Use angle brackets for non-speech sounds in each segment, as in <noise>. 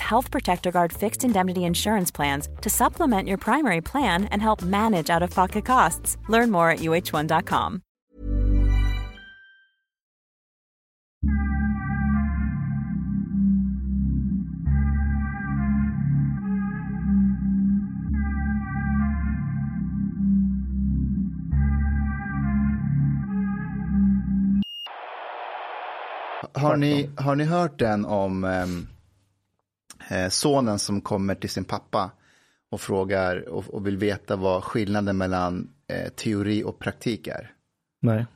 Health Protector Guard fixed indemnity insurance plans to supplement your primary plan and help manage out of pocket costs. Learn more at uh1.com. Har ni, har ni hört den om eh, sonen som kommer till sin pappa och frågar och, och vill veta vad skillnaden mellan eh, teori och praktik är? Nej.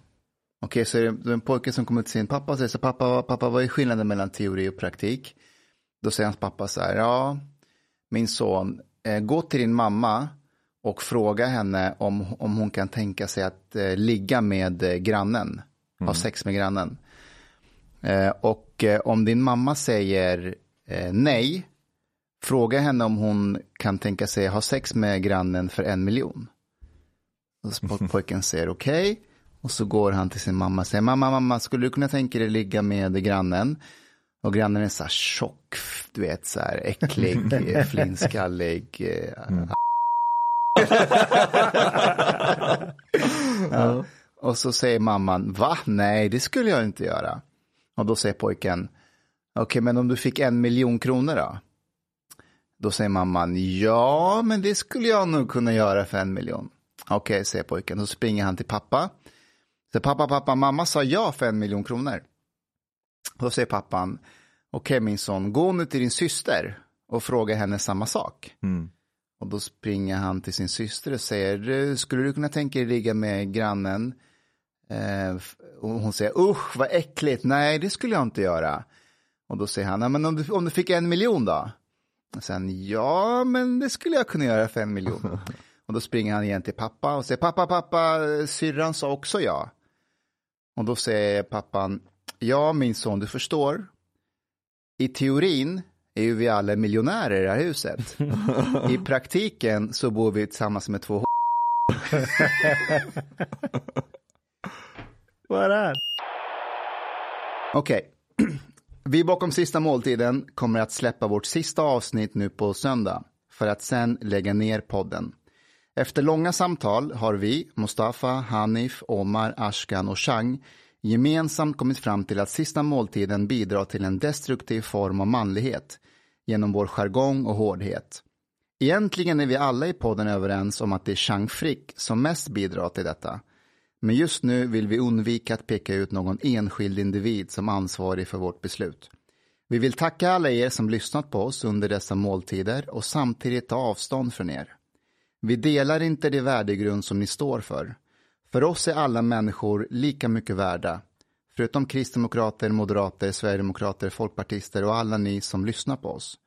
Okej, så är det, en pojke som kommer till sin pappa och säger så pappa, pappa, vad är skillnaden mellan teori och praktik? Då säger hans pappa så här, ja, min son, eh, gå till din mamma och fråga henne om, om hon kan tänka sig att eh, ligga med eh, grannen, ha sex med grannen. Eh, och eh, om din mamma säger eh, nej, fråga henne om hon kan tänka sig ha sex med grannen för en miljon. Och så po- <laughs> pojken säger okej. Och så går han till sin mamma och säger, mamma, mamma, skulle du kunna tänka dig ligga med grannen? Och grannen är så här tjock, du vet, så här äcklig, <laughs> flinskallig. eh, ja. Och så säger mamman, va? Nej, det skulle jag inte göra. Och då säger pojken, okej, men om du fick en miljon kronor då? Då säger mamman, ja, men det skulle jag nog kunna göra för en miljon. Okej, säger pojken. Då springer han till pappa. Så pappa, pappa, mamma sa ja för en miljon kronor. Då säger pappan, okej min son, gå nu till din syster och fråga henne samma sak. Och då springer han till sin syster och säger, "Du, skulle du kunna tänka dig ligga med grannen? Eh, och hon säger, usch vad äckligt, nej det skulle jag inte göra. Och då säger han, "Ja, men om du, om du fick en miljon då? Och sen, ja men det skulle jag kunna göra för en miljon. <laughs> och då springer han igen till pappa och säger, pappa, pappa, syrran sa också ja. Och då säger pappan, ja min son, du förstår. I teorin är ju vi alla miljonärer i det här huset. <laughs> I praktiken så bor vi tillsammans med två Vad är det här? Okej. <clears throat> Vi bakom sista måltiden kommer att släppa vårt sista avsnitt nu på söndag för att sen lägga ner podden. Efter långa samtal har vi, Mustafa, Hanif, Omar, Ashkan och Chang gemensamt kommit fram till att sista måltiden bidrar till en destruktiv form av manlighet genom vår jargong och hårdhet. Egentligen är vi alla i podden överens om att det är Chang Frick som mest bidrar till detta. Men just nu vill vi undvika att peka ut någon enskild individ som ansvarig för vårt beslut. Vi vill tacka alla er som lyssnat på oss under dessa måltider och samtidigt ta avstånd från er. Vi delar inte det värdegrund som ni står för. För oss är alla människor lika mycket värda. Förutom kristdemokrater, moderater, sverigedemokrater, folkpartister och alla ni som lyssnar på oss.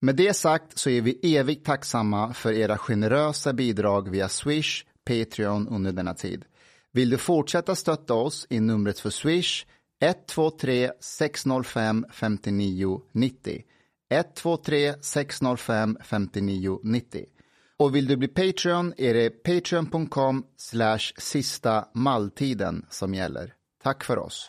Med det sagt så är vi evigt tacksamma för era generösa bidrag via Swish, Patreon under denna tid. Vill du fortsätta stötta oss i numret för Swish 123 605 59 90. 123 605 59 90. Och vill du bli Patreon är det patreon.com slash sista malltiden som gäller. Tack för oss.